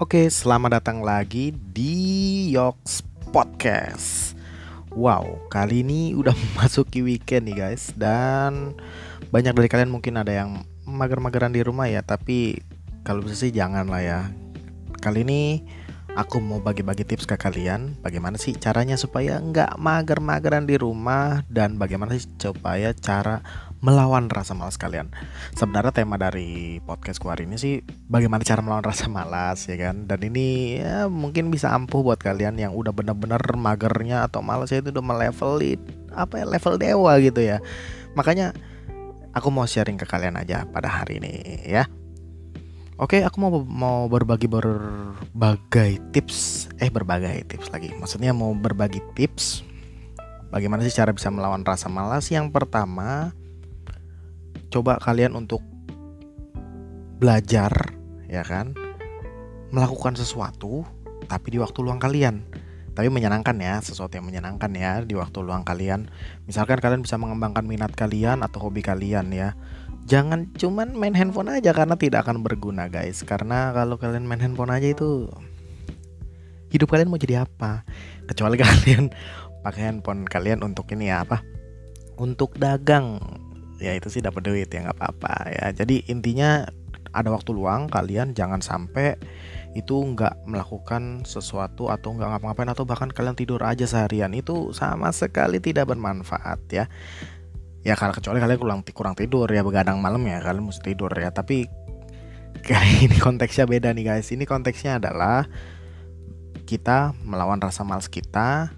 Oke, selamat datang lagi di Yoks Podcast. Wow, kali ini udah memasuki weekend nih guys Dan banyak dari kalian mungkin ada yang mager-mageran di rumah ya Tapi kalau bisa sih jangan lah ya Kali ini aku mau bagi-bagi tips ke kalian Bagaimana sih caranya supaya nggak mager-mageran di rumah Dan bagaimana sih supaya cara melawan rasa malas kalian. Sebenarnya tema dari podcast hari ini sih bagaimana cara melawan rasa malas ya kan. Dan ini ya, mungkin bisa ampuh buat kalian yang udah bener-bener magernya atau malasnya itu udah melevel apa ya level dewa gitu ya. Makanya aku mau sharing ke kalian aja pada hari ini ya. Oke, aku mau mau berbagi berbagai tips, eh berbagai tips lagi. Maksudnya mau berbagi tips bagaimana sih cara bisa melawan rasa malas. Yang pertama, coba kalian untuk belajar ya kan? Melakukan sesuatu tapi di waktu luang kalian. Tapi menyenangkan ya sesuatu yang menyenangkan ya di waktu luang kalian. Misalkan kalian bisa mengembangkan minat kalian atau hobi kalian ya. Jangan cuman main handphone aja karena tidak akan berguna guys. Karena kalau kalian main handphone aja itu hidup kalian mau jadi apa? Kecuali kalian pakai handphone kalian untuk ini ya apa? Untuk dagang ya itu sih dapat duit ya nggak apa-apa ya. Jadi intinya ada waktu luang kalian jangan sampai itu nggak melakukan sesuatu atau nggak ngapa-ngapain atau bahkan kalian tidur aja seharian. Itu sama sekali tidak bermanfaat ya. Ya kalau kecuali kalian kurang kurang tidur ya begadang malam ya kalian mesti tidur ya. Tapi kali ini konteksnya beda nih guys. Ini konteksnya adalah kita melawan rasa malas kita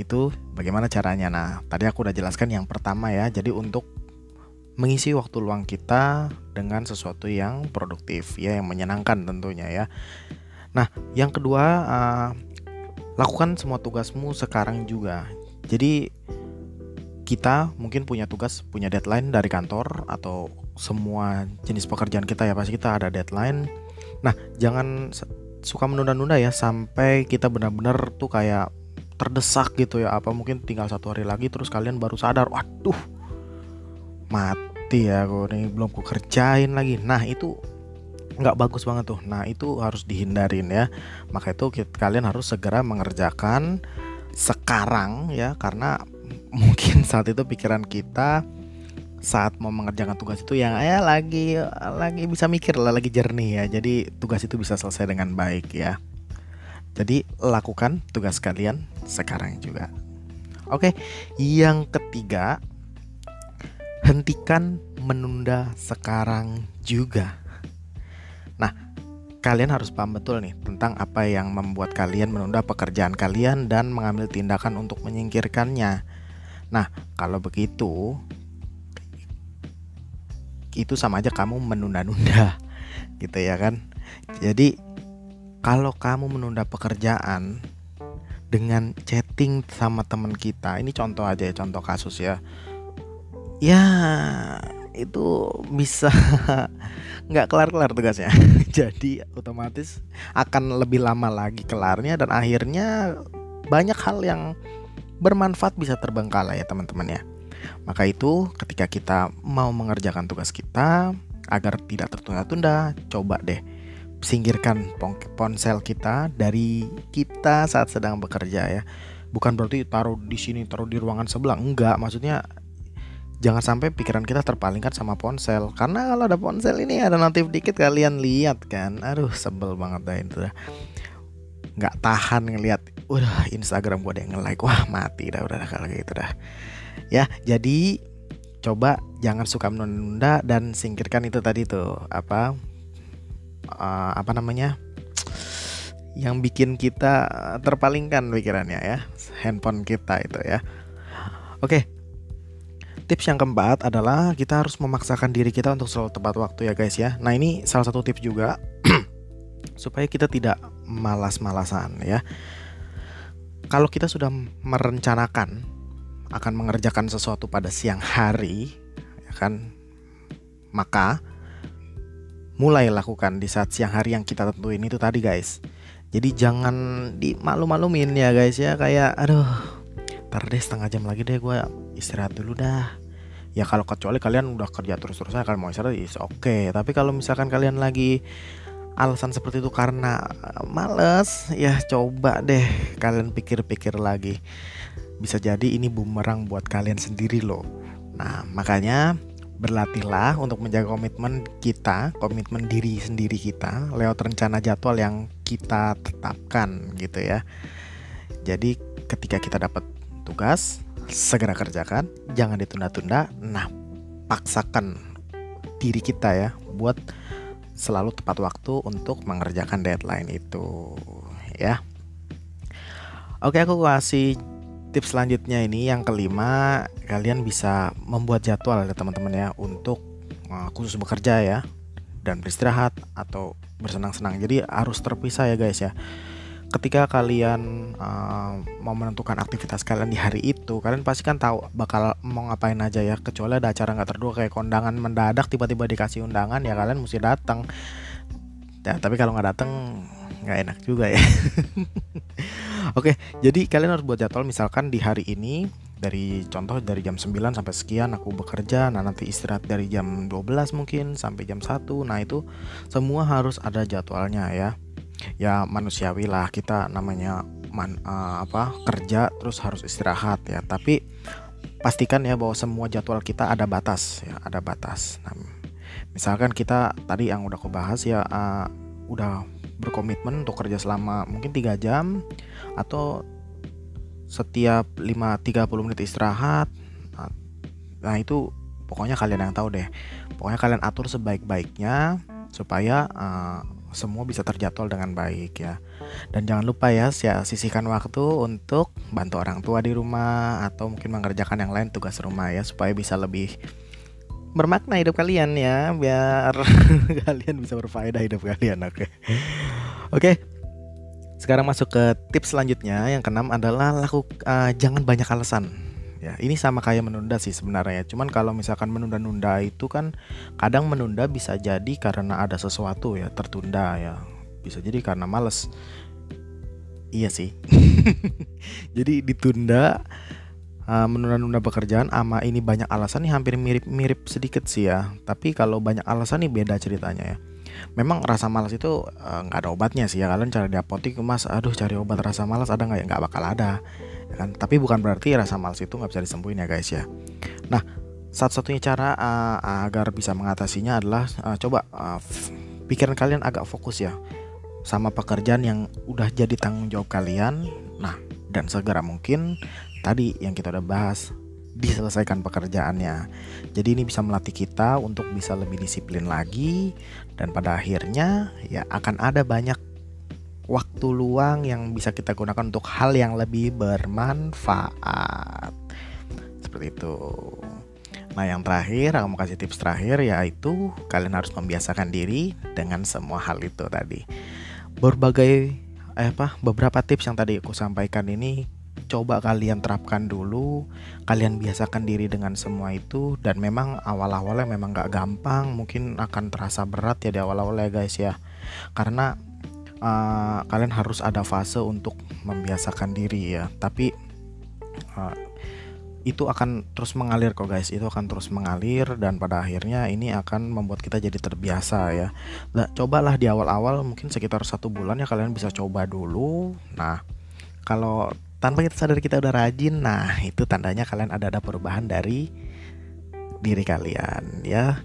itu bagaimana caranya? Nah tadi aku udah jelaskan yang pertama ya. Jadi untuk mengisi waktu luang kita dengan sesuatu yang produktif ya yang menyenangkan tentunya ya. Nah, yang kedua uh, lakukan semua tugasmu sekarang juga. Jadi kita mungkin punya tugas, punya deadline dari kantor atau semua jenis pekerjaan kita ya pasti kita ada deadline. Nah, jangan suka menunda-nunda ya sampai kita benar-benar tuh kayak terdesak gitu ya apa mungkin tinggal satu hari lagi terus kalian baru sadar waduh mati ya aku nih belum ku kerjain lagi. Nah itu nggak bagus banget tuh. Nah itu harus dihindarin ya. Maka itu kalian harus segera mengerjakan sekarang ya karena mungkin saat itu pikiran kita saat mau mengerjakan tugas itu yang ya lagi lagi bisa mikir lah lagi jernih ya. Jadi tugas itu bisa selesai dengan baik ya. Jadi lakukan tugas kalian sekarang juga. Oke yang ketiga hentikan menunda sekarang juga. Nah, kalian harus paham betul nih tentang apa yang membuat kalian menunda pekerjaan kalian dan mengambil tindakan untuk menyingkirkannya. Nah, kalau begitu itu sama aja kamu menunda-nunda gitu ya kan. Jadi kalau kamu menunda pekerjaan dengan chatting sama teman kita, ini contoh aja ya, contoh kasus ya ya itu bisa nggak kelar-kelar tugasnya. Jadi otomatis akan lebih lama lagi kelarnya dan akhirnya banyak hal yang bermanfaat bisa terbengkalai ya teman-teman ya. Maka itu ketika kita mau mengerjakan tugas kita agar tidak tertunda-tunda coba deh singkirkan ponsel kita dari kita saat sedang bekerja ya. Bukan berarti taruh di sini taruh di ruangan sebelah enggak. Maksudnya jangan sampai pikiran kita terpalingkan sama ponsel. Karena kalau ada ponsel ini ada notif dikit kalian lihat kan? Aduh sebel banget dah itu dah. Nggak tahan ngelihat udah Instagram gue ada yang nge-like. Wah mati dah udah kalau gitu dah. Ya jadi coba jangan suka menunda dan singkirkan itu tadi tuh apa uh, apa namanya yang bikin kita terpalingkan pikirannya ya handphone kita itu ya. Oke Tips yang keempat adalah kita harus memaksakan diri kita untuk selalu tepat waktu ya guys ya. Nah ini salah satu tips juga supaya kita tidak malas-malasan ya. Kalau kita sudah merencanakan akan mengerjakan sesuatu pada siang hari, ya kan, maka mulai lakukan di saat siang hari yang kita tentuin itu tadi guys. Jadi jangan dimalu-malumin ya guys ya kayak aduh ntar deh setengah jam lagi deh gue istirahat dulu dah ya kalau kecuali kalian udah kerja terus-terusan kalian mau istirahat is oke okay. tapi kalau misalkan kalian lagi alasan seperti itu karena eh, males ya coba deh kalian pikir-pikir lagi bisa jadi ini bumerang buat kalian sendiri loh nah makanya berlatihlah untuk menjaga komitmen kita, komitmen diri sendiri kita lewat rencana jadwal yang kita tetapkan gitu ya. Jadi ketika kita dapat tugas, segera kerjakan, jangan ditunda-tunda. Nah, paksakan diri kita ya buat selalu tepat waktu untuk mengerjakan deadline itu ya. Oke, aku kasih tips selanjutnya ini yang kelima kalian bisa membuat jadwal ya teman-teman ya untuk uh, khusus bekerja ya dan beristirahat atau bersenang-senang jadi harus terpisah ya guys ya ketika kalian uh, mau menentukan aktivitas kalian di hari itu kalian pasti kan tahu bakal mau ngapain aja ya kecuali ada acara nggak terduga kayak kondangan mendadak tiba-tiba dikasih undangan ya kalian mesti datang ya tapi kalau nggak datang nggak enak juga ya Oke, jadi kalian harus buat jadwal misalkan di hari ini dari contoh dari jam 9 sampai sekian aku bekerja, nah nanti istirahat dari jam 12 mungkin sampai jam 1. Nah, itu semua harus ada jadwalnya ya. Ya manusiawi lah kita namanya man, uh, apa kerja terus harus istirahat ya. Tapi pastikan ya bahwa semua jadwal kita ada batas ya, ada batas. Nah, misalkan kita tadi yang udah aku bahas ya uh, udah berkomitmen untuk kerja selama mungkin tiga jam atau setiap 5 30 menit istirahat. Nah, itu pokoknya kalian yang tahu deh. Pokoknya kalian atur sebaik-baiknya supaya uh, semua bisa terjadwal dengan baik ya. Dan jangan lupa ya, sisihkan waktu untuk bantu orang tua di rumah atau mungkin mengerjakan yang lain tugas rumah ya supaya bisa lebih bermakna hidup kalian ya biar kalian bisa berfaedah hidup kalian oke okay? oke okay. sekarang masuk ke tips selanjutnya yang keenam adalah laku uh, jangan banyak alasan ya ini sama kayak menunda sih sebenarnya. Cuman kalau misalkan menunda-nunda itu kan kadang menunda bisa jadi karena ada sesuatu ya tertunda ya. Bisa jadi karena males. Iya sih. Jadi ditunda uh, menunda-nunda pekerjaan ama ini banyak alasan nih hampir mirip-mirip sedikit sih ya. Tapi kalau banyak alasan nih beda ceritanya ya. Memang rasa malas itu eh, nggak uh, ada obatnya sih ya. Kalian cari di apotek mas aduh cari obat rasa malas ada nggak ya? Nggak bakal ada kan? Tapi bukan berarti rasa malas itu nggak bisa disembuhin ya guys ya. Nah satu-satunya cara uh, agar bisa mengatasinya adalah uh, coba uh, pikiran kalian agak fokus ya sama pekerjaan yang udah jadi tanggung jawab kalian. Nah dan segera mungkin tadi yang kita udah bahas diselesaikan pekerjaannya. Jadi ini bisa melatih kita untuk bisa lebih disiplin lagi dan pada akhirnya ya akan ada banyak waktu luang yang bisa kita gunakan untuk hal yang lebih bermanfaat. Seperti itu. Nah, yang terakhir aku mau kasih tips terakhir yaitu kalian harus membiasakan diri dengan semua hal itu tadi. Berbagai eh apa beberapa tips yang tadi aku sampaikan ini coba kalian terapkan dulu kalian biasakan diri dengan semua itu dan memang awal-awalnya memang gak gampang mungkin akan terasa berat ya di awal-awal ya guys ya karena uh, kalian harus ada fase untuk membiasakan diri ya. Tapi uh, itu akan terus mengalir kok guys. Itu akan terus mengalir dan pada akhirnya ini akan membuat kita jadi terbiasa ya. Nah, cobalah di awal-awal mungkin sekitar satu bulan ya kalian bisa coba dulu. Nah kalau tanpa kita sadar kita udah rajin nah itu tandanya kalian ada ada perubahan dari diri kalian ya.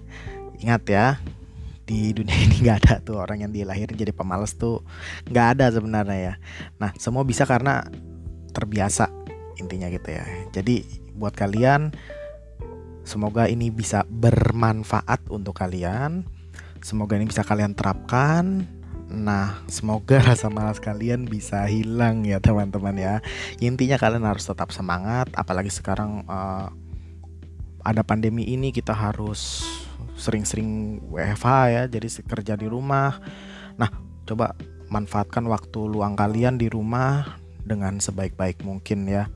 Ingat ya di dunia ini nggak ada tuh orang yang dilahirin jadi pemalas tuh nggak ada sebenarnya ya. Nah semua bisa karena terbiasa intinya gitu ya. Jadi buat kalian semoga ini bisa bermanfaat untuk kalian. Semoga ini bisa kalian terapkan. Nah, semoga rasa malas kalian bisa hilang ya teman-teman ya. Intinya kalian harus tetap semangat, apalagi sekarang uh, ada pandemi ini kita harus sering-sering WFH ya, jadi kerja di rumah. Nah, coba manfaatkan waktu luang kalian di rumah dengan sebaik-baik mungkin ya.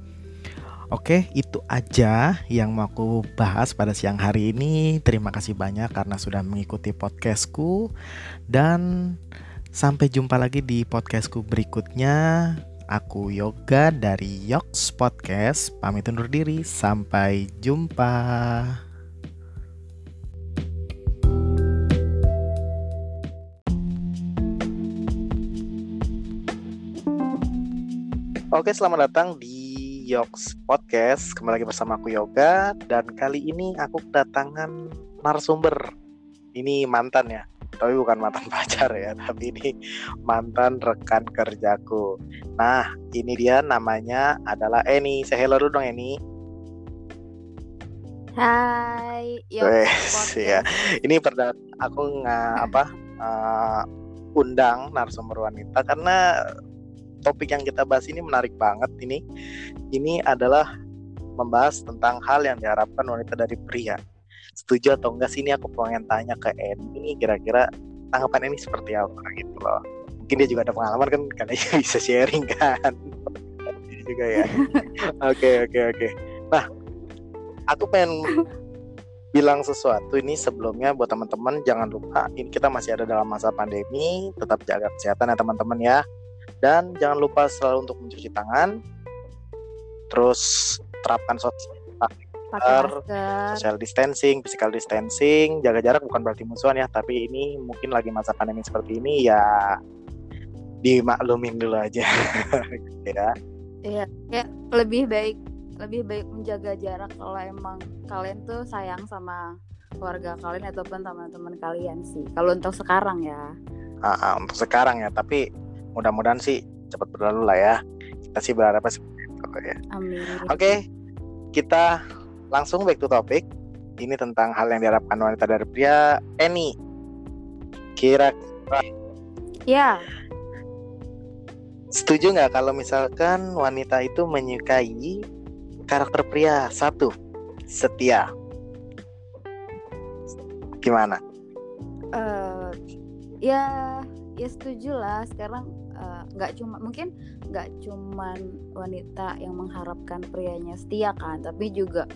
Oke, itu aja yang mau aku bahas pada siang hari ini. Terima kasih banyak karena sudah mengikuti podcastku dan Sampai jumpa lagi di podcastku berikutnya. Aku Yoga dari Yoks Podcast. Pamit undur diri. Sampai jumpa. Oke, selamat datang di Yoks Podcast. Kembali lagi bersama aku Yoga dan kali ini aku kedatangan narasumber. Ini mantan ya, tapi bukan mantan pacar ya, tapi ini mantan rekan kerjaku. Nah, ini dia namanya adalah Eni. Saya hello dulu dong Eni. Hai, Podcast. ya. Ini perdana aku nggak apa uh, undang narasumber wanita karena topik yang kita bahas ini menarik banget ini. Ini adalah membahas tentang hal yang diharapkan wanita dari pria. Setuju atau enggak sih ini aku pengen tanya ke Eni kira-kira tanggapan ini seperti apa gitu loh. Mungkin dia juga ada pengalaman kan kalian bisa sharing kan. Juga ya. Oke oke oke. Nah, aku pengen bilang sesuatu ini sebelumnya buat teman-teman jangan lupa ini kita masih ada dalam masa pandemi tetap jaga kesehatan ya teman-teman ya dan jangan lupa selalu untuk mencuci tangan terus terapkan sosial masker. social distancing physical distancing jaga jarak bukan berarti musuhan ya tapi ini mungkin lagi masa pandemi seperti ini ya dimaklumin dulu aja ya Iya, kayak lebih baik lebih baik menjaga jarak kalau emang kalian tuh sayang sama keluarga kalian ataupun teman-teman kalian sih. Kalau untuk sekarang ya. Ah, ah, untuk sekarang ya tapi mudah-mudahan sih cepat berlalu lah ya kita sih berharap seperti itu ya Amin. Oke, kita langsung back to topic. Ini tentang hal yang diharapkan wanita dari pria. Eni, kira Ya, setuju nggak kalau misalkan wanita itu menyukai karakter pria satu, setia? Gimana? eh ya ya setuju lah sekarang eh, nggak cuma mungkin nggak cuman wanita yang mengharapkan prianya setia kan tapi juga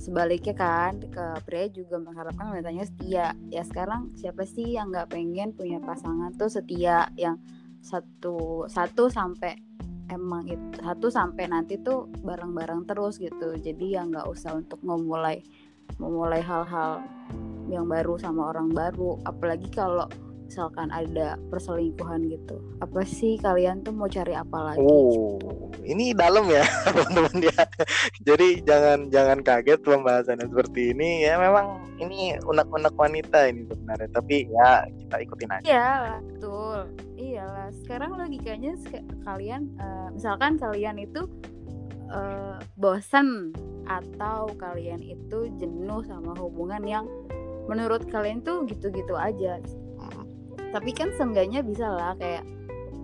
sebaliknya kan ke pria juga mengharapkan wanitanya setia. Ya sekarang siapa sih yang nggak pengen punya pasangan tuh setia? Yang satu satu sampai emang itu satu sampai nanti tuh bareng-bareng terus gitu. Jadi ya nggak usah untuk memulai memulai hal-hal yang baru sama orang baru. Apalagi kalau misalkan ada perselingkuhan gitu apa sih kalian tuh mau cari apa lagi Oh, ini dalam ya teman-teman ya. Jadi jangan jangan kaget pembahasannya seperti ini ya. Memang ini unek-unek wanita ini sebenarnya. Tapi ya kita ikutin aja. Iya, betul. Iyalah. Sekarang logikanya kalian eh, misalkan kalian itu eh, bosan atau kalian itu jenuh sama hubungan yang menurut kalian tuh gitu-gitu aja. Tapi kan seenggaknya bisa lah kayak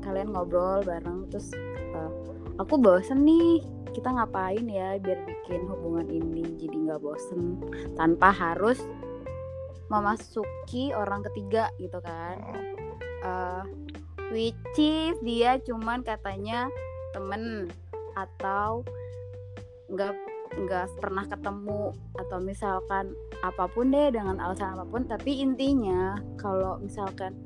kalian ngobrol bareng terus eh, aku bosen nih. Kita ngapain ya biar bikin hubungan ini jadi nggak bosen tanpa harus memasuki orang ketiga gitu kan uh, which is dia cuman katanya temen atau nggak nggak pernah ketemu atau misalkan apa pun deh dengan alasan apa pun tapi intinya kalau misalkan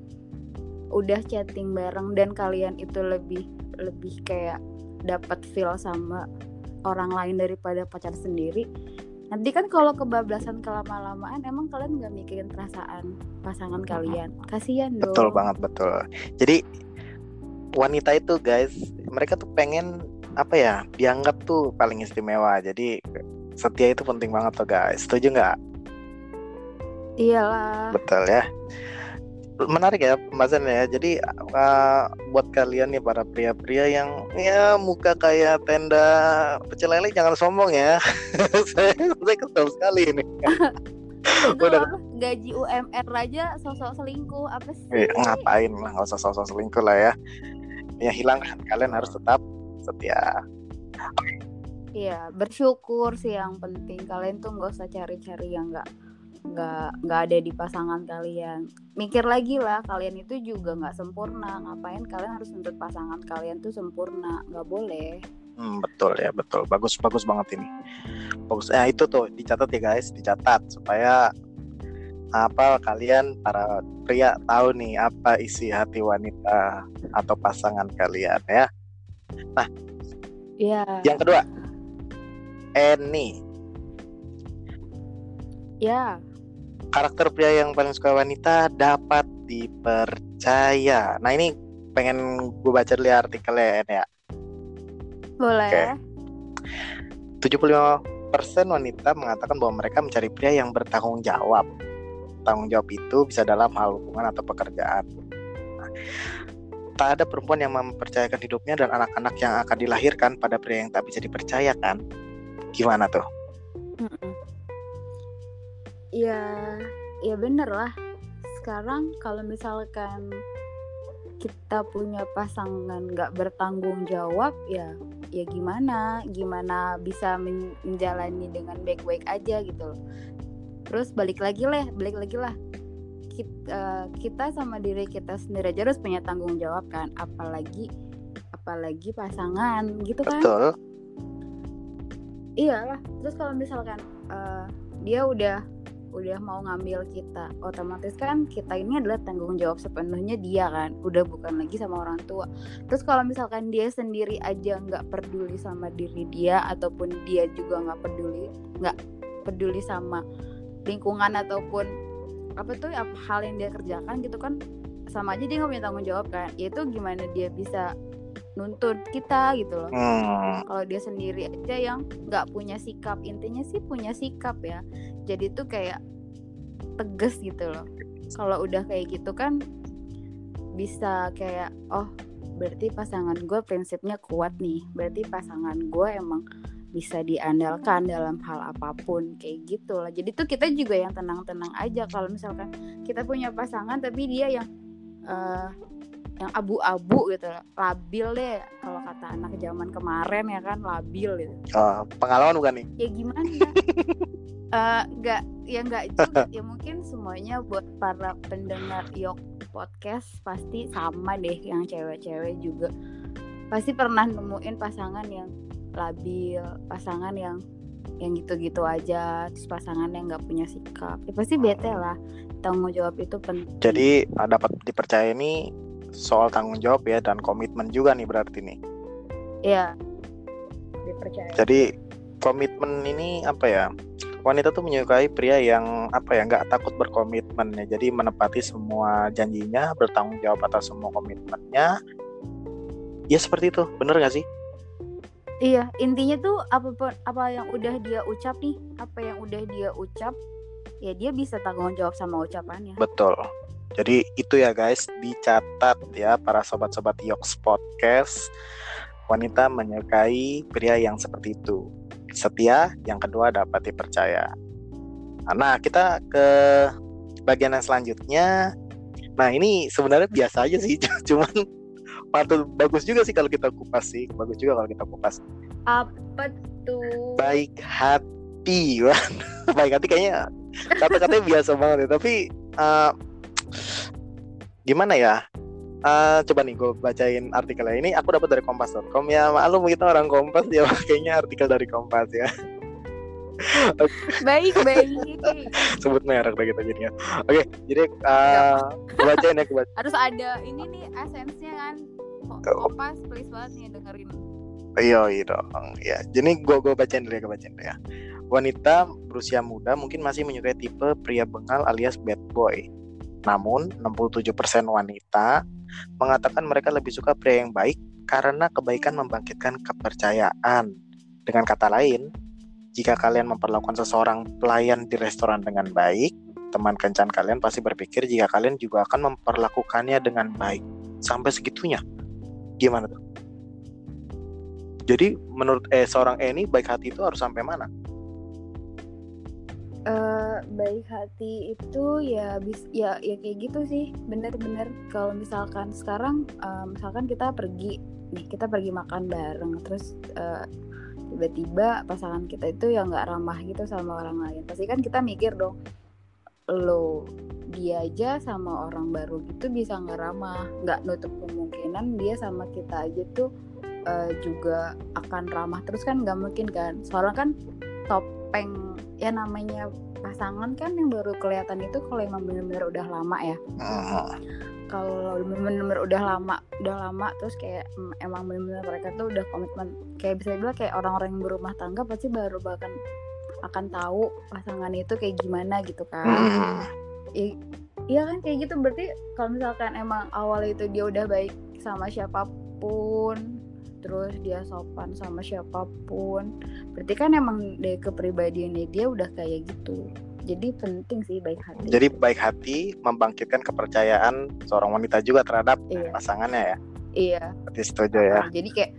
udah chatting bareng dan kalian itu lebih lebih kayak dapat feel sama orang lain daripada pacar sendiri nanti kan kalau kebablasan kelama-lamaan emang kalian nggak mikirin perasaan pasangan kalian. Kasihan dong. Betul banget betul. Jadi wanita itu guys, mereka tuh pengen apa ya dianggap tuh paling istimewa. Jadi setia itu penting banget tuh guys. Setuju nggak? iyalah Betul ya. Menarik ya pembahasannya ya. Jadi uh, buat kalian nih para pria-pria yang ya muka kayak tenda pecel lele jangan sombong ya. saya saya kesel sekali ini. itu Udah. loh, gaji UMR aja sosok selingkuh apa sih Eh, ngapain lah nggak usah sosok selingkuh lah ya. Ya hilangkan kalian harus tetap setia. Iya, bersyukur sih yang penting. Kalian tuh nggak usah cari-cari yang nggak nggak nggak ada di pasangan kalian. Mikir lagi lah, kalian itu juga nggak sempurna. Ngapain kalian harus nuntut pasangan kalian tuh sempurna? Nggak boleh. Hmm, betul ya betul. Bagus bagus banget ini. Bagus. Ya itu tuh dicatat ya guys, dicatat supaya apa kalian para pria tahu nih apa isi hati wanita atau pasangan kalian ya. Iya. Yang kedua, Eni. Ya, Karakter pria yang paling suka wanita dapat dipercaya. Nah ini pengen gue baca dulu ya artikelnya ya. Boleh. Oke. 75% wanita mengatakan bahwa mereka mencari pria yang bertanggung jawab. Tanggung jawab itu bisa dalam hal hubungan atau pekerjaan. Tak ada perempuan yang mempercayakan hidupnya dan anak-anak yang akan dilahirkan pada pria yang tak bisa dipercayakan. Gimana tuh? Ya, ya bener lah. Sekarang kalau misalkan kita punya pasangan nggak bertanggung jawab, ya, ya gimana? Gimana bisa men- menjalani dengan baik-baik aja gitu. Terus balik lagi lah, balik lagi lah. Kita, kita sama diri kita sendiri aja harus punya tanggung jawab kan, apalagi apalagi pasangan gitu kan. Betul. Iyalah. Terus kalau misalkan eh, dia udah udah mau ngambil kita, otomatis kan kita ini adalah tanggung jawab sepenuhnya dia kan, udah bukan lagi sama orang tua. Terus kalau misalkan dia sendiri aja nggak peduli sama diri dia ataupun dia juga nggak peduli nggak peduli sama lingkungan ataupun apa tuh apa hal yang dia kerjakan gitu kan sama aja dia nggak punya tanggung jawab kan itu gimana dia bisa nuntut kita gitu loh. Hmm, kalau dia sendiri aja yang nggak punya sikap intinya sih punya sikap ya. Jadi tuh kayak tegas gitu loh. Kalau udah kayak gitu kan bisa kayak oh berarti pasangan gue prinsipnya kuat nih. Berarti pasangan gue emang bisa diandalkan dalam hal apa pun kayak gitu lah. Jadi tuh kita juga yang tenang-tenang aja kalau misalkan kita punya pasangan tapi dia yang eh, yang abu-abu gitu labil deh. Kalau kata anak zaman kemarin ya kan labil gitu. Oh, pengalaman bukan nih? ya gimana? Eh, nggak ya nggak juga. Ya mungkin semuanya buat para pendengar yok podcast pasti sama deh yang cewek-cewek juga pasti pernah nemuin pasangan yang labil pasangan yang yang gitu-gitu aja terus pasangan yang nggak punya sikap ya pasti bete lah tanggung jawab itu penting Jadi uh, dapat dipercaya ini soal tanggung jawab ya dan komitmen juga nih berarti nih. ya dipercaya Jadi komitmen ini apa ya? Wanita tuh menyukai pria yang apa ya nggak takut berkomitmen ya. Jadi menepati semua janjinya, bertanggung jawab atas semua komitmennya. Ya seperti itu, bener gak sih? Iya, intinya tuh apa pun apa yang udah dia ucap nih, apa yang udah dia ucap, ya dia bisa tanggung jawab sama ucapannya. Betul. Jadi itu ya guys, dicatat ya para sobat-sobat Yoks Podcast. Wanita menyukai pria yang seperti itu. Setia, yang kedua dapat dipercaya. Nah, kita ke bagian yang selanjutnya. Nah, ini sebenarnya biasa aja sih, cuman patut bagus juga sih kalau kita kupas sih. Bagus juga kalau kita kupas. Apa tuh? Baik hati. Baik hati kayaknya kata-katanya biasa banget ya, tapi eh, gimana ya? Eh, coba nih gue bacain artikelnya ini aku dapat dari kompas.com ya maklum kita orang kompas ya kayaknya artikel dari kompas ya Baik, baik. sebut merek deh kita jadinya oke jadi gue bacain ya gue baca- Harus ada ini nih essence-nya kan. Ko- Kopas, please banget nih dengerin. Iya iya dong. Ya jadi gue gue bacain dulu ya gue bacain dulu ya. Wanita berusia muda mungkin masih menyukai tipe pria bengal alias bad boy. Namun 67% wanita mengatakan mereka lebih suka pria yang baik karena kebaikan membangkitkan kepercayaan. Dengan kata lain jika kalian memperlakukan seseorang pelayan di restoran dengan baik teman kencan kalian pasti berpikir jika kalian juga akan memperlakukannya dengan baik. Sampai segitunya gimana tuh? Jadi menurut eh seorang Eni baik hati itu harus sampai mana? Eh, baik hati itu ya bis ya ya kayak gitu sih. Bener-bener kalau misalkan sekarang eh, misalkan kita pergi nih kita pergi makan bareng terus eh, tiba-tiba pasangan kita itu yang nggak ramah gitu sama orang lain. Pasti kan kita mikir dong lo dia aja sama orang baru gitu bisa nggak ramah nggak nutup kemungkinan dia sama kita aja tuh eh, juga akan ramah terus kan nggak mungkin kan. Soalnya kan topeng ya namanya pasangan kan yang baru kelihatan itu kalau emang bener-bener udah lama ya. Kalau bener-bener udah lama udah lama terus kayak emang bener-bener mereka tuh udah komitmen. Kayak bisa dibilang kayak orang-orang yang berumah tangga pasti baru bahkan akan tahu pasangan itu kayak gimana gitu kan Hmm. I- iya kan kayak gitu berarti kalau misalkan emang awal itu dia udah baik sama siapa pun terus dia sopan sama siapa pun berarti kan emang dari kepribadiannya dia udah kayak gitu jadi penting sih baik hati Jadi baik hati membangkitkan kepercayaan seorang wanita juga terhadap iya pasangannya ya. iya Berarti setuju ya. jadi kayak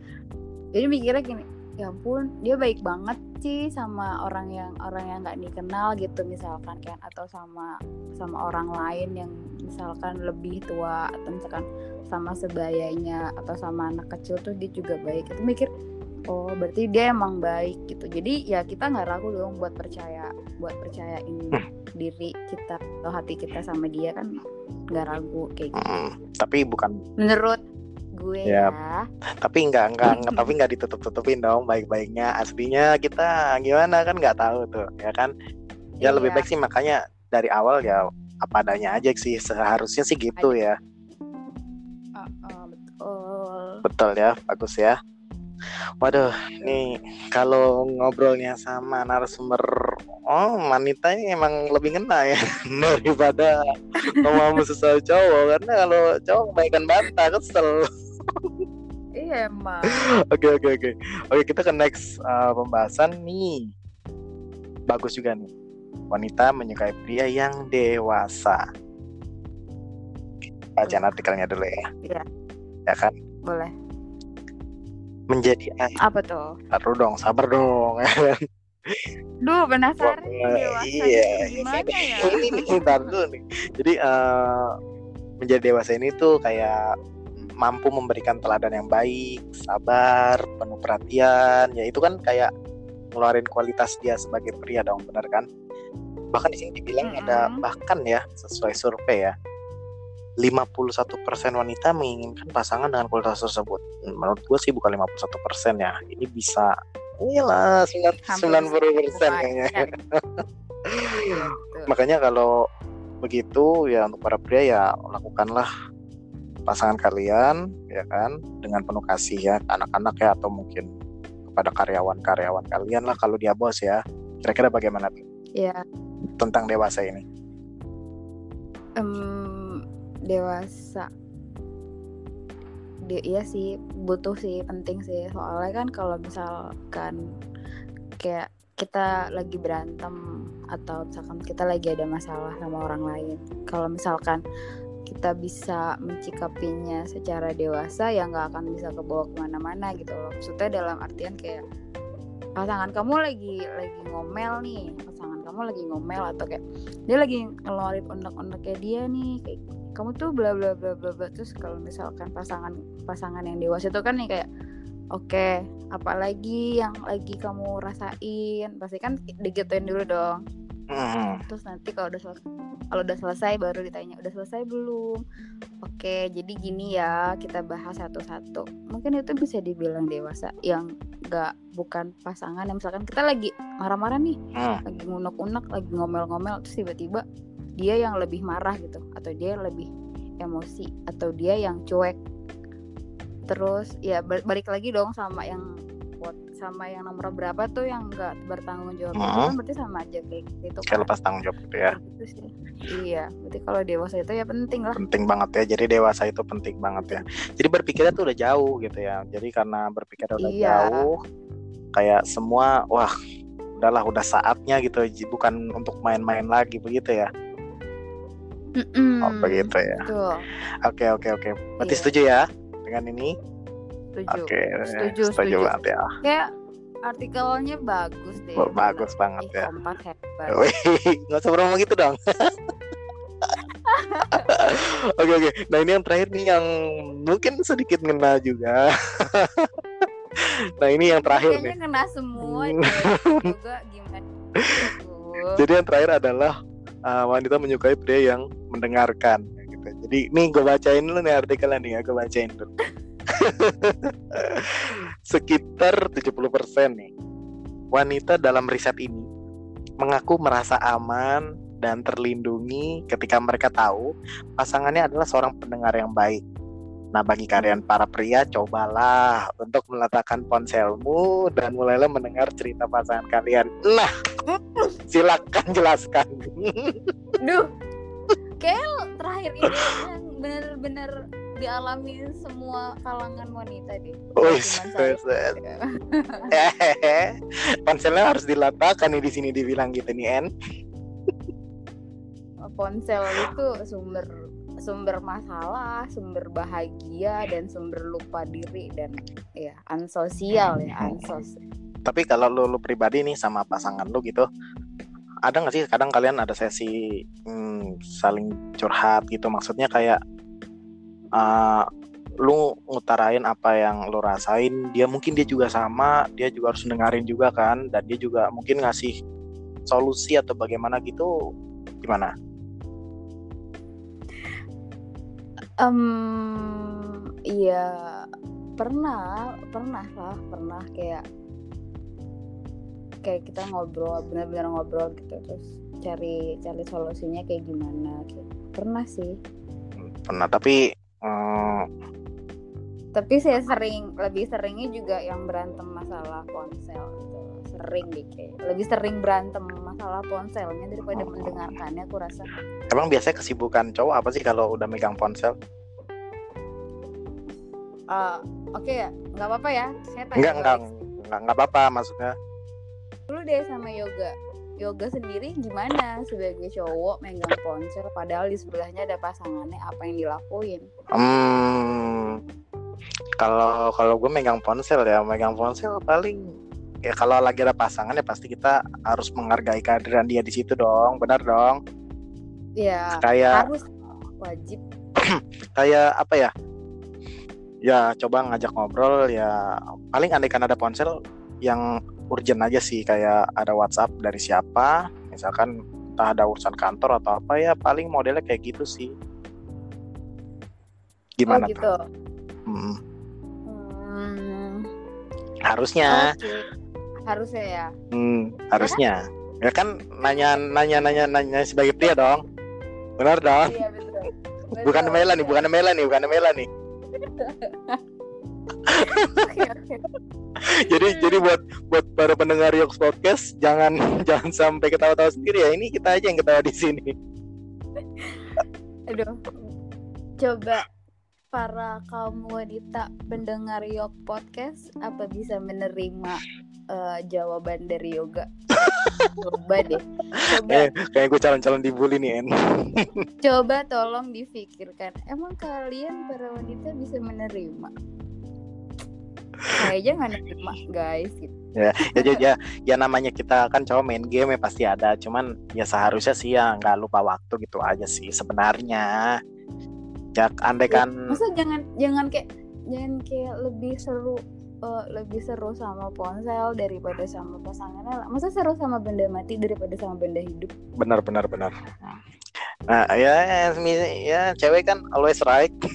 jadi mikirnya gini ya ampun dia baik banget sih sama orang yang orang yang nggak dikenal gitu misalkan kan atau sama sama orang lain yang misalkan lebih tua atau misalkan sama sebayanya atau sama anak kecil tuh dia juga baik. Itu mikir oh berarti dia emang baik gitu. Jadi ya kita nggak ragu dong buat percaya buat percayain diri kita atau hati kita sama dia kan nggak ragu kayak gitu. Hmm, tapi bukan menurut gue Yap. ya. Tapi nggak nggak nggak- tapi nggak ditutup tutupin dong baik-baiknya. Aslinya kita gimana kan nggak tahu tuh ya kan? Ya lebih Iya. baik sih makanya dari awal ya apa adanya aja sih seharusnya sih gitu ya. Uh, uh, betul. Betul ya bagus ya waduh nih kalau ngobrolnya sama narasumber oh wanita ini emang lebih ngena ya daripada ngomong sesal cowok karena kalau cowok kebaikan bantah kesel iya emang Oke oke oke. Oke kita ke next uh, pembahasan nih. Bagus juga nih. Wanita menyukai pria yang dewasa. Bacaan artikelnya dulu ya. Iya. Ya kan. boleh Menjadi apa tuh Taruh dong, sabar dong. duh penasaran nih Wah, dewasa iya. itu gimana ya ini nih, ntar dulu nih. Jadi uh, menjadi dewasa ini tuh kayak mampu memberikan teladan yang baik, sabar, penuh perhatian. Ya itu kan kayak ngeluarin kualitas dia sebagai pria dong, benar kan? Bahkan di sini dibilang ada Mm-mm. bahkan ya sesuai survei ya. 51% wanita menginginkan pasangan dengan kualitas tersebut. Menurut gue sih bukan 51% ya. Ini bisa Iyalah, Hampir 90 persen Bukan, kayaknya. ya. Iya. Makanya kalau begitu ya untuk para pria ya lakukanlah pasangan kalian ya kan dengan penuh kasih ya anak-anak ya atau mungkin kepada karyawan-karyawan kalian lah kalau dia bos ya. Kira-kira bagaimana tuh ya tentang dewasa ini? em, dewasa. Di, iya sih butuh sih penting sih. Soalnya kan kalau misalkan kayak kita lagi berantem atau misalkan kita lagi ada masalah sama orang lain. Kalau misalkan kita bisa mencikapinya secara dewasa ya nggak akan bisa kebawa ke mana-mana gitu loh. Maksudnya dalam artian kayak pasangan kamu lagi lagi ngomel nih. Pasangan kamu lagi ngomel atau kayak dia lagi ngeluarin unek-uneknya dia nih kayak kamu tuh bla bla bla bla bla. Terus kalau misalkan pasangan pasangan yang dewasa itu kan nih kayak oke apalagi yang lagi kamu rasain? Pasti kan digituin dulu dong. Hmm, terus nanti kalau udah selesai kalau udah selesai baru ditanya udah selesai belum? Oke jadi gini ya kita bahas satu-satu. Mungkin itu bisa dibilang dewasa yang nggak bukan pasangan. Yang misalkan kita lagi marah-marah nih hmm, lagi ngunek-unek lagi ngomel-ngomel terus tiba-tiba dia yang lebih marah gitu atau dia lebih emosi atau dia yang cuek terus ya ba- balik lagi dong sama yang sama yang nomor berapa tuh yang nggak bertanggung jawab itu Hmm. kan berarti sama aja kayak gitu kayak kan lepas tanggung jawab gitu ya. Gitu sih. iya berarti kalau dewasa itu ya penting lah Penting banget ya. Jadi dewasa itu penting banget ya. Jadi berpikirnya tuh udah jauh gitu ya. Jadi karena berpikirnya udah Iya. jauh, kayak semua wah udahlah udah saatnya gitu. Bukan untuk main-main lagi begitu ya. Mm-mm. Oh, begitu ya. Betul, Oke oke oke. Berarti Iya. setuju ya dengan ini? setuju. Oke. Setuju, setuju setuju. banget ya. Kayak artikelnya bagus deh. Oh, bagus banget Ih, ya. Kompas hebat. Nggak usah promo gitu dong. Oke oke. Nah ini yang terakhir nih yang mungkin sedikit ngena juga. nah ini yang terakhir nih. Kayaknya kena semua Hmm. juga gimana? Aduh. Jadi yang terakhir adalah uh, wanita menyukai pria yang mendengarkan. Gitu. Jadi nih gue bacain dulu nih artikelnya nih ya, gue bacain dulu. Sekitar 70% nih wanita dalam riset ini mengaku merasa aman dan terlindungi ketika mereka tahu pasangannya adalah seorang pendengar yang baik. Nah, bagi kalian para pria, cobalah untuk meletakkan ponselmu dan mulailah mendengar cerita pasangan kalian. Nah, silakan jelaskan. Duh. Kayak terakhir ini yang bener-bener dialami semua kalangan wanita deh. Set. Hehehe. Ponselnya harus dilatakan nih di sini dibilang gitu nih En. Ponsel itu sumber sumber masalah, sumber bahagia dan sumber lupa diri dan ya ansosial ya ansos. Tapi kalau lu, lu pribadi nih sama pasangan lu gitu, ada nggak sih kadang kalian ada sesi hmm, saling curhat gitu? Maksudnya kayak uh, lu ngutarain apa yang lu rasain, dia mungkin dia juga sama, dia juga harus dengerin juga kan, dan dia juga mungkin ngasih solusi atau bagaimana gitu, gimana? Em, iya pernah pernah lah pernah kayak kayak kita ngobrol benar-benar ngobrol gitu terus cari cari solusinya kayak gimana kayak pernah sih. Pernah, tapi hmm, tapi saya sering lebih seringnya juga yang berantem masalah ponsel gitu sering deh kayak. Lebih sering berantem masalah ponselnya daripada mendengarkannya aku rasa. Emang biasanya kesibukan cowok apa sih kalau udah megang ponsel? Eh, oke ya nggak apa-apa ya. Saya tanya Enggak, enggak, balik enggak, enggak apa-apa maksudnya. dulu deh sama yoga. Yoga sendiri gimana sebagai cowok megang ponsel padahal di sebelahnya ada pasangannya apa yang dilakuin? Hmm, kalau kalau gue megang ponsel ya, megang ponsel paling ya kalau lagi ada pasangan ya pasti kita harus menghargai kehadiran dia di situ dong, benar dong. ya Kayak harus wajib kayak apa ya? Ya coba ngajak ngobrol ya paling andaikan ada ponsel yang urgent aja sih kayak ada WhatsApp dari siapa, misalkan entah ada urusan kantor atau apa ya paling modelnya kayak gitu sih. Gimana oh tuh? gitu Hmm, Hmm, harusnya. Harusnya ya Hmm, harusnya. Ya kan nanya nanya nanya nanya sebagai pria dong. Benar dong. iya betul Bukan Betul, Mela nih, bukan Mela nih, bukan Mela nih. Jadi jadi buat buat para pendengar Yoks Podcast jangan jangan sampai ketawa-tawa sendiri ya. Ini kita aja yang ketawa di sini. aduh coba para kaum wanita pendengar Yok Podcast apa bisa menerima eh, jawaban dari Yoga coba deh coba Eh, kayak gue calon-calon dibully nih, En. coba tolong difikirkan emang kalian para wanita bisa menerima kayaknya nggak nerima guys gitu. Ya, ya, ya, ya namanya kita kan cowok main game ya pasti ada. Cuman ya seharusnya sih ya nggak lupa waktu gitu aja sih sebenarnya. Ya andai kan masa jangan jangan kayak jangan kayak lebih seru eh, lebih seru sama ponsel daripada sama pasangannya lah. masa seru sama benda mati daripada sama benda hidup benar benar benar. Nah, ya, ya, ya cewek kan always right.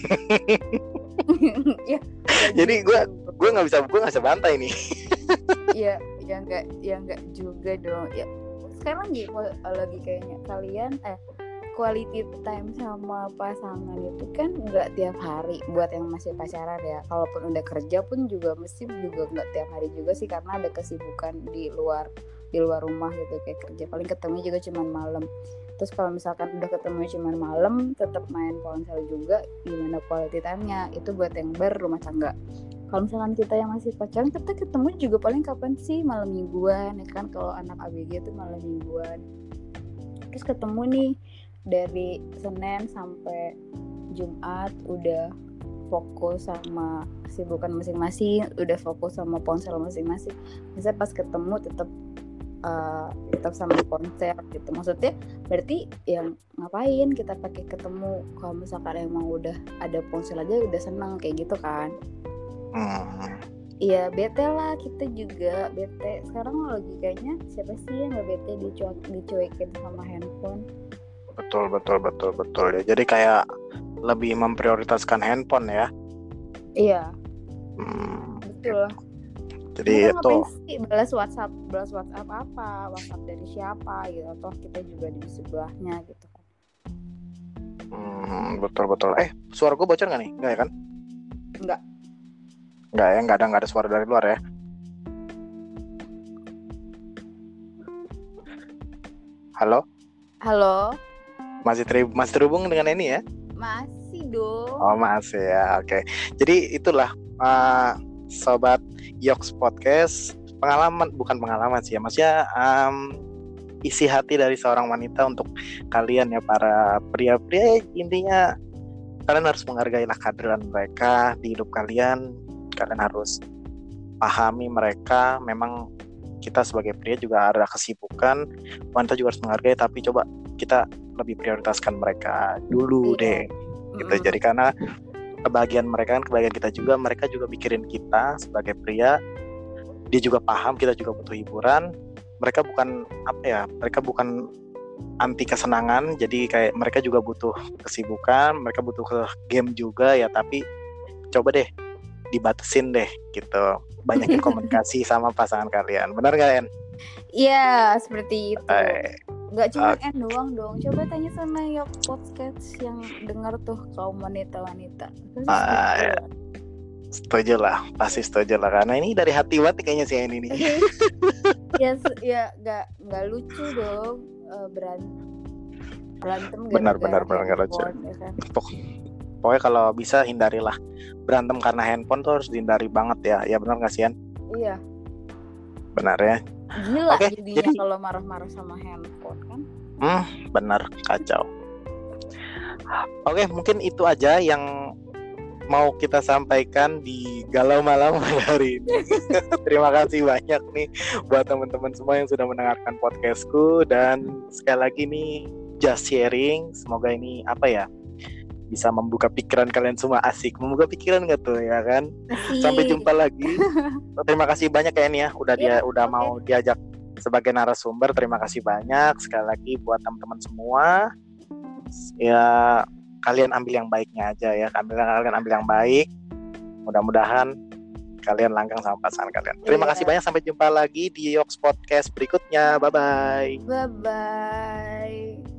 ya Jadi gue gue nggak bisa gue nggak bisa bantai nih. ya ya nggak ya nggak juga dong ya sekarang gitu lagi kayaknya kalian eh quality time sama pasangan itu kan nggak tiap hari. Buat yang masih pacaran ya kalaupun udah kerja pun juga mesti juga nggak tiap hari juga sih karena ada kesibukan di luar di luar rumah gitu kayak kerja. Paling ketemu juga cuman malam. Terus kalau misalkan udah ketemu cuman malam tetap main ponsel juga gimana quality time-nya? Itu buat yang berumah tangga. Kalau misalkan kita yang masih pacaran kita ketemu juga paling kapan sih? Malam mingguan ya kan? Kalau anak ABG itu malam mingguan. Terus ketemu nih dari Senin sampai Jumat udah fokus sama kesibukan masing-masing udah fokus sama ponsel masing-masing. Bisa pas ketemu tetap uh, tetap sama ponsel gitu. Maksudnya berarti yang ngapain kita pakai ketemu? Kalau misalkan emang udah ada ponsel aja udah seneng kayak gitu kan? Iya bete lah kita juga bete. Sekarang lagi kayaknya siapa sih yang nggak bete dicuek dicuekin sama handphone betul betul betul betul ya. Jadi kayak lebih memprioritaskan handphone ya. iya Hmm, betul jadi Kita itu sih balas WhatsApp balas WhatsApp apa WhatsApp dari siapa gitu atau kita juga di sebelahnya gitu kan hmm, betul betul. Eh suara gue bocor nggak nih? Enggak ya kan? Nggak. Enggak ya, nggak ada nggak ada suara dari luar ya. Halo, halo masih ter masih terhubung dengan ini ya? masih dong. Oh masih ya, oke. Jadi itulah uh, sobat Yoks Podcast pengalaman bukan pengalaman sih ya, maksudnya um, isi hati dari seorang wanita untuk kalian ya para pria-pria intinya kalian harus menghargai lah kehadiran mereka di hidup kalian. Kalian harus pahami mereka. Memang kita sebagai pria juga ada kesibukan, wanita juga harus menghargai. Tapi coba kita lebih prioritaskan mereka dulu Iya. deh gitu Mm-mm. jadi karena kebahagiaan mereka kan kebahagiaan kita juga mereka juga mikirin kita sebagai pria dia juga paham kita juga butuh hiburan mereka bukan apa ya mereka bukan anti kesenangan jadi kayak mereka juga butuh kesibukan mereka butuh ke game juga ya tapi coba deh dibatasin deh gitu banyakin komunikasi sama pasangan kalian benar En? Iya, seperti itu. Eh, Gak cuma oke. N doang dong. Coba tanya sama Yok podcast yang dengar tuh kaum wanita-wanita. Setuju ya. lah. setuju lah pasti setuju lah karena ini dari hati banget kayaknya si En ini ya, se- ya gak, gak lucu dong eh, beran- berantem Benar, benar, benar, nggak lucu. ya kan? Pok- pokoknya kalau bisa hindarilah berantem karena handphone tuh harus dihindari banget ya ya benar nggak sih? Iya, benar ya gila Oke, jadinya jadi- kalau marah-marah sama handphone kan. benar kacau. Oke mungkin itu aja yang mau kita sampaikan di galau malam hari ini. Terima kasih banyak nih buat teman-teman semua yang sudah mendengarkan podcastku. Dan sekali lagi nih just sharing. Semoga ini apa ya bisa membuka pikiran kalian semua. Asik membuka pikiran nggak tuh ya kan? Sampai Asik. jumpa lagi. Terima kasih banyak ya ini ya udah dia Iya, udah oke. mau diajak sebagai narasumber. Terima kasih banyak sekali lagi buat teman-teman semua. Ya kalian ambil yang baiknya aja ya. Ambil kalian ambil yang baik. Mudah-mudahan kalian langgang sama pasangan kalian. Terima Iya. kasih banyak. Sampai jumpa lagi di Yoks Podcast berikutnya. Bye bye Bye bye.